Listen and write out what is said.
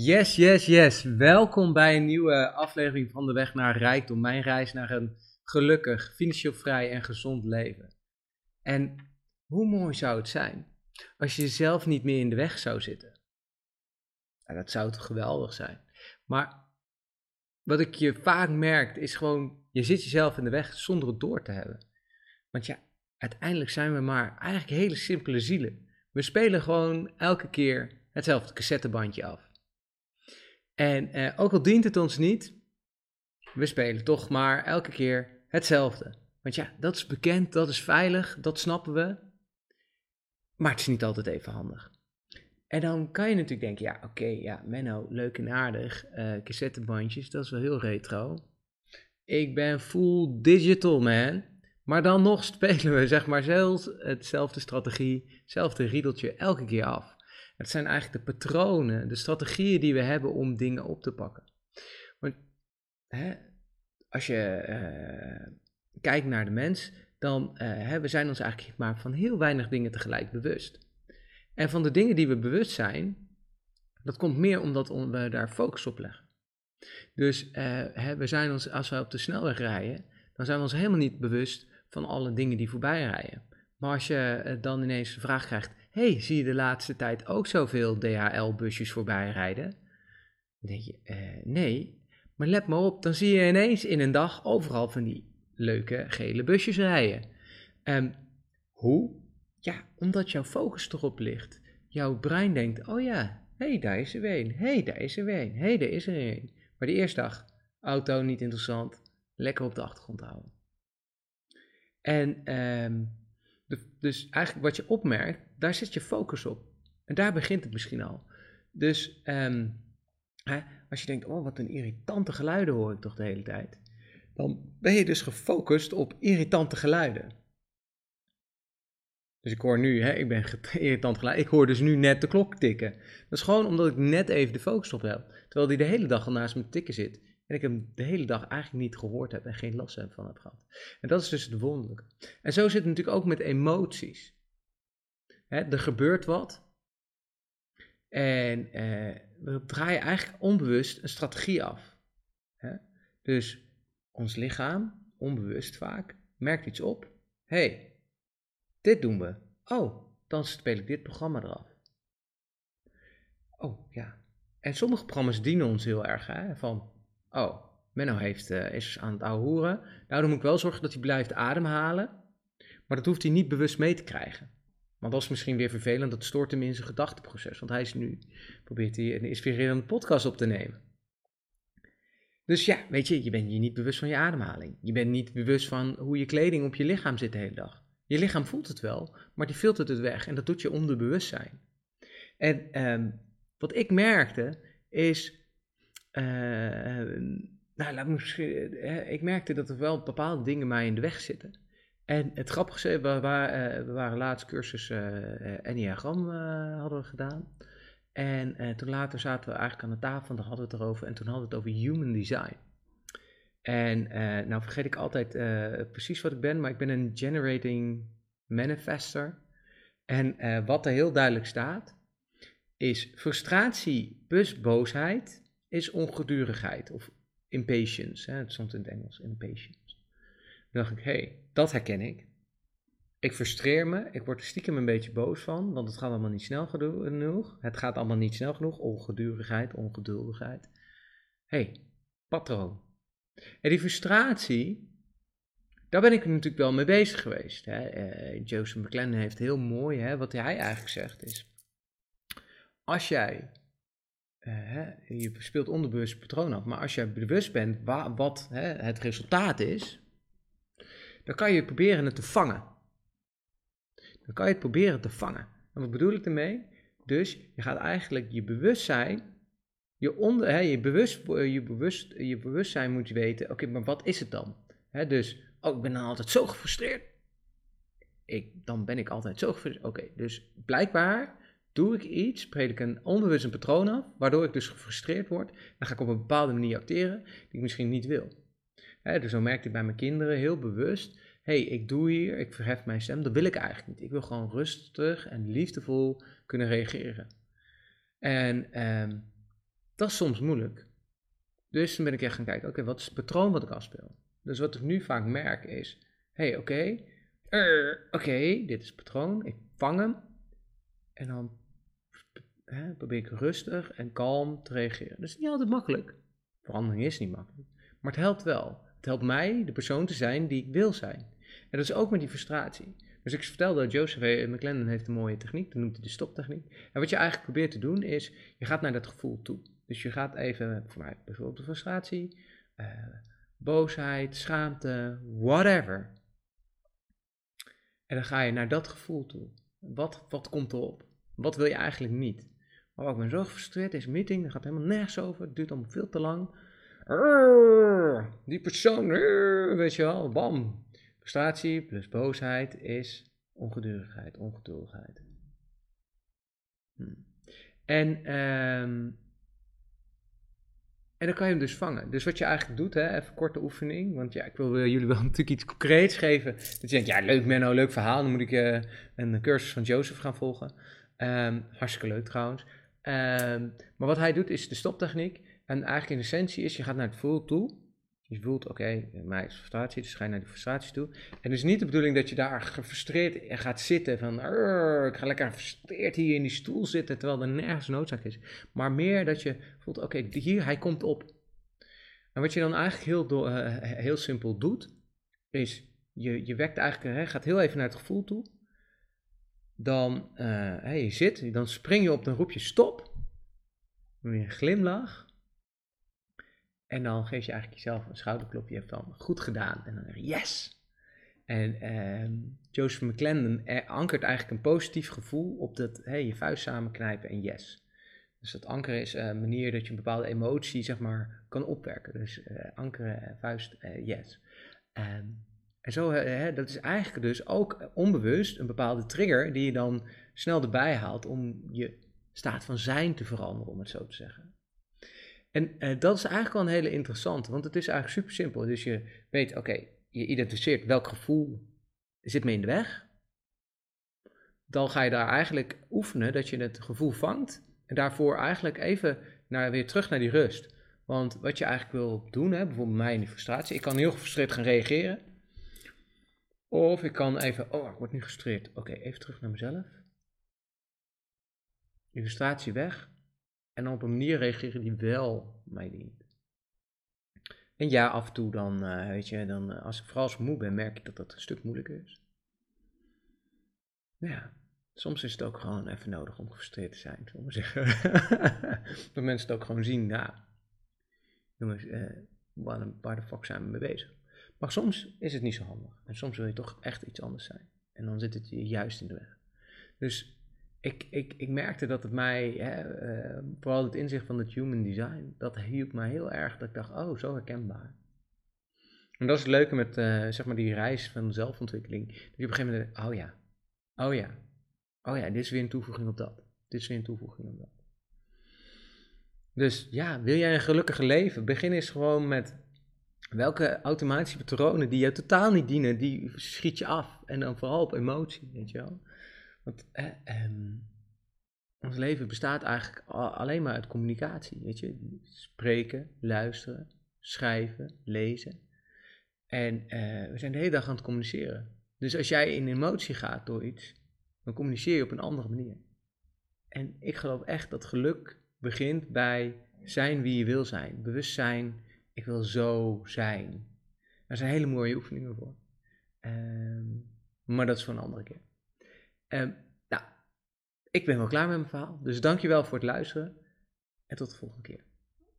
Yes, yes, yes. Welkom bij een nieuwe aflevering van De Weg naar Rijkdom. Mijn reis naar een gelukkig, financieel vrij en gezond leven. En hoe mooi zou het zijn als je jezelf niet meer in de weg zou zitten? Nou, dat zou toch geweldig zijn. Maar wat ik je vaak merk is gewoon, je zit jezelf in de weg zonder het door te hebben. Want ja, uiteindelijk zijn we maar eigenlijk hele simpele zielen. We spelen gewoon elke keer hetzelfde cassettebandje af. En eh, ook al dient het ons niet, we spelen toch maar elke keer hetzelfde. Want ja, dat is bekend, dat is veilig, dat snappen we. Maar het is niet altijd even handig. En dan kan je natuurlijk denken, ja oké, ja Menno, leuk en aardig, uh, cassettebandjes, dat is wel heel retro. Ik ben full digital man. Maar dan nog spelen we zeg maar zelfs hetzelfde strategie, hetzelfde riedeltje elke keer af. Het zijn eigenlijk de patronen, de strategieën die we hebben om dingen op te pakken. Want hè, als je uh, kijkt naar de mens, dan uh, hè, we zijn ons eigenlijk maar van heel weinig dingen tegelijk bewust. En van de dingen die we bewust zijn, dat komt meer omdat we daar focus op leggen. Dus uh, hè, we zijn ons, als we op de snelweg rijden, dan zijn we ons helemaal niet bewust van alle dingen die voorbij rijden. Maar als je dan ineens de vraag krijgt, hey, zie je de laatste tijd ook zoveel DHL-busjes voorbij rijden? Dan denk je, uh, nee. Maar let maar op, dan zie je ineens in een dag overal van die leuke gele busjes rijden. Um, hoe? Ja, omdat jouw focus erop ligt. Jouw brein denkt, oh ja, hé, daar is er een. Hé, daar is er een. Hé, daar is er een. Maar de eerste dag, auto niet interessant, lekker op de achtergrond houden. En um, dus eigenlijk wat je opmerkt, daar zet je focus op. En daar begint het misschien al. Dus um, hè, als je denkt, oh wat een irritante geluiden hoor ik toch de hele tijd. Dan ben je dus gefocust op irritante geluiden. Dus ik hoor nu, hè, ik ben irritant geluid. Ik hoor dus nu net de klok tikken. Dat is gewoon omdat ik net even de focus op heb. Terwijl die de hele dag al naast me tikken zit. En ik hem de hele dag eigenlijk niet gehoord heb en geen last van heb gehad. En dat is dus het wonderlijke. En zo zit het natuurlijk ook met emoties. Hè, er gebeurt wat. En eh, we draaien eigenlijk onbewust een strategie af. Hè? Dus ons lichaam, onbewust vaak, merkt iets op. hey, dit doen we. Oh, dan speel ik dit programma eraf. Oh, ja. En sommige programma's dienen ons heel erg. Hè? Van, Oh, Menno heeft, uh, is aan het ouwehoeren. Nou, dan moet ik wel zorgen dat hij blijft ademhalen. Maar dat hoeft hij niet bewust mee te krijgen. Want dat is misschien weer vervelend, dat stoort hem in zijn gedachteproces. Want hij is nu, probeert hij een inspirerende podcast op te nemen. Dus ja, weet je, je bent je niet bewust van je ademhaling. Je bent niet bewust van hoe je kleding op je lichaam zit de hele dag. Je lichaam voelt het wel, maar die filtert het weg en dat doet je onderbewustzijn. En um, wat ik merkte is nou, laat me, uh, ik merkte dat er wel bepaalde dingen mij in de weg zitten. En het grappige is, we, waren, we waren laatst cursus Enneagram hadden we gedaan. En toen later zaten we eigenlijk aan de tafel en daar hadden we het erover. En toen hadden we het over human design. En nou vergeet ik altijd precies wat ik ben, maar ik ben een generating manifester. En wat er heel duidelijk staat, is frustratie plus boosheid is ongedurigheid of impatience. Hè? Het stond in het Engels, impatience. Dan dacht ik, hé, hey, dat herken ik. Ik frustreer me, ik word er stiekem een beetje boos van, want het gaat allemaal niet snel genoeg. Het gaat allemaal niet snel genoeg, ongedurigheid, ongeduldigheid. Hé, hey, patroon. En die frustratie, daar ben ik natuurlijk wel mee bezig geweest. Hè. Uh, Joseph McLennan heeft heel mooi, hè, wat hij eigenlijk zegt is, als jij uh, je speelt onderbewust patroon af. Maar als je bewust bent wat hè, het resultaat is, dan kan je proberen het te vangen. Dan kan je het proberen te vangen. En wat bedoel ik ermee? Dus je gaat eigenlijk je bewustzijn, je, onder, hè, je, bewust, je, bewust, je bewustzijn moet weten, oké, maar wat is het dan? Hè, dus, oh, ik ben dan altijd zo gefrustreerd. Ik, dan ben ik altijd zo gefrustreerd. Oké, dus blijkbaar doe ik iets, spreek ik een onbewust patroon af, waardoor ik dus gefrustreerd word. Dan ga ik op een bepaalde manier acteren die ik misschien niet wil. dus zo merkte ik bij mijn kinderen heel bewust, hey, ik doe hier, ik verhef mijn stem, dat wil ik eigenlijk niet. Ik wil gewoon rustig en liefdevol kunnen reageren. En, um, Dat is soms moeilijk. Dus toen ben ik echt gaan kijken, oké, wat is het patroon wat ik afspeel? Dus wat ik nu vaak merk is, hey, oké, oké, dit is het patroon, ik vang hem. En dan hè, probeer ik rustig en kalm te reageren. Dat is niet altijd makkelijk. Verandering is niet makkelijk. Maar het helpt wel. Het helpt mij de persoon te zijn die ik wil zijn. En dat is ook met die frustratie. Dus ik vertelde, Joseph McLendon heeft een mooie techniek, dat noemt hij de stoptechniek. En wat je eigenlijk probeert te doen is, je gaat naar dat gevoel toe. Dus je gaat even, voor mij bijvoorbeeld de frustratie, uh, boosheid, schaamte, whatever. En dan ga je naar dat gevoel toe. Wat, wat komt erop? Wat wil je eigenlijk niet? Oh, ik ben zo gefrustreerd, deze meeting, dat gaat helemaal nergens over, het duurt allemaal veel te lang. Die persoon, weet je wel, bam. Frustratie plus boosheid is ongedurigheid, ongeduldigheid. Hm. En, um, en dan kan je hem dus vangen. Dus wat je eigenlijk doet, hè, even korte oefening. Want ja, ik wil jullie wel natuurlijk iets concreets geven. Dat je denkt, ja, leuk Menno, leuk verhaal. Dan moet ik uh, een cursus van Joseph gaan volgen. Um, hartstikke leuk trouwens. Um, maar wat hij doet is de stoptechniek. En eigenlijk in essentie is, je gaat naar het voel toe. Je voelt, oké, okay, mij is frustratie, dus ga je naar die frustratie toe. En het is niet de bedoeling dat je daar gefrustreerd gaat zitten van, ik ga lekker gefrustreerd hier in die stoel zitten, terwijl er nergens noodzaak is. Maar meer dat je voelt, oké, hier, hij komt op. En wat je dan eigenlijk heel, uh, heel simpel doet, is, je, je wekt eigenlijk, hè, gaat heel even naar het gevoel toe. Dan, uh, hey, je zit, dan spring je op, dan roep je stop. Dan je een glimlach. En dan geef je eigenlijk jezelf een schouderklopje. Je hebt dan goed gedaan. En dan yes! En uh, Joseph McClendon ankert eigenlijk een positief gevoel op dat hey, je vuist samenknijpen en yes. Dus dat ankeren is een manier dat je een bepaalde emotie zeg maar, kan opwerken. Dus uh, ankeren, vuist, uh, yes. Um, en zo, hè, dat is eigenlijk dus ook onbewust een bepaalde trigger die je dan snel erbij haalt om je staat van zijn te veranderen, om het zo te zeggen. En uh, dat is eigenlijk wel een hele interessante, want het is eigenlijk super simpel. Dus je weet, oké, je identificeert welk gevoel zit me in de weg. Dan ga je daar eigenlijk oefenen dat je het gevoel vangt. En daarvoor eigenlijk even naar, weer terug naar die rust. Want wat je eigenlijk wil doen, hè, bijvoorbeeld mij in die frustratie. Ik kan heel gefrustreerd gaan reageren. Of ik kan even, oh, ik word nu gefrustreerd. Oké, even terug naar mezelf. Die frustratie weg. En dan op een manier reageren die wel mij dient. En ja, af en toe dan, uh, weet je, dan, uh, als ik vooral moe ben, merk ik dat dat een stuk moeilijker is. Ja, soms is het ook gewoon even nodig om gefrustreerd te zijn, zullen we zeggen. dat mensen het ook gewoon zien, nou, jongens, uh, waar de fuck zijn we mee bezig? Maar soms is het niet zo handig. En soms wil je toch echt iets anders zijn. En dan zit het je juist in de weg. Dus ik, ik, ik merkte dat het mij, hè, uh, vooral het inzicht van het human design, dat hielp mij heel erg. Dat ik dacht, oh, zo herkenbaar. En dat is het leuke met uh, zeg maar die reis van zelfontwikkeling. Dat je op een gegeven moment oh ja, oh ja, oh ja, dit is weer een toevoeging op dat. Dit is weer een toevoeging op dat. Dus ja, wil jij een gelukkiger leven? Begin eens gewoon met welke automatische patronen die je totaal niet dienen, die schiet je af. En dan vooral op emotie, weet je wel. Want eh, ons leven bestaat eigenlijk alleen maar uit communicatie, weet je. Spreken, luisteren, schrijven, lezen. En eh, we zijn de hele dag aan het communiceren. Dus als jij in emotie gaat door iets, dan communiceer je op een andere manier. En ik geloof echt dat geluk begint bij zijn wie je wil zijn. Bewustzijn, ik wil zo zijn. Er zijn hele mooie oefeningen voor. Um, maar dat is voor een andere keer. Um, nou, ik ben wel klaar met mijn verhaal. Dus dankjewel voor het luisteren. En tot de volgende keer.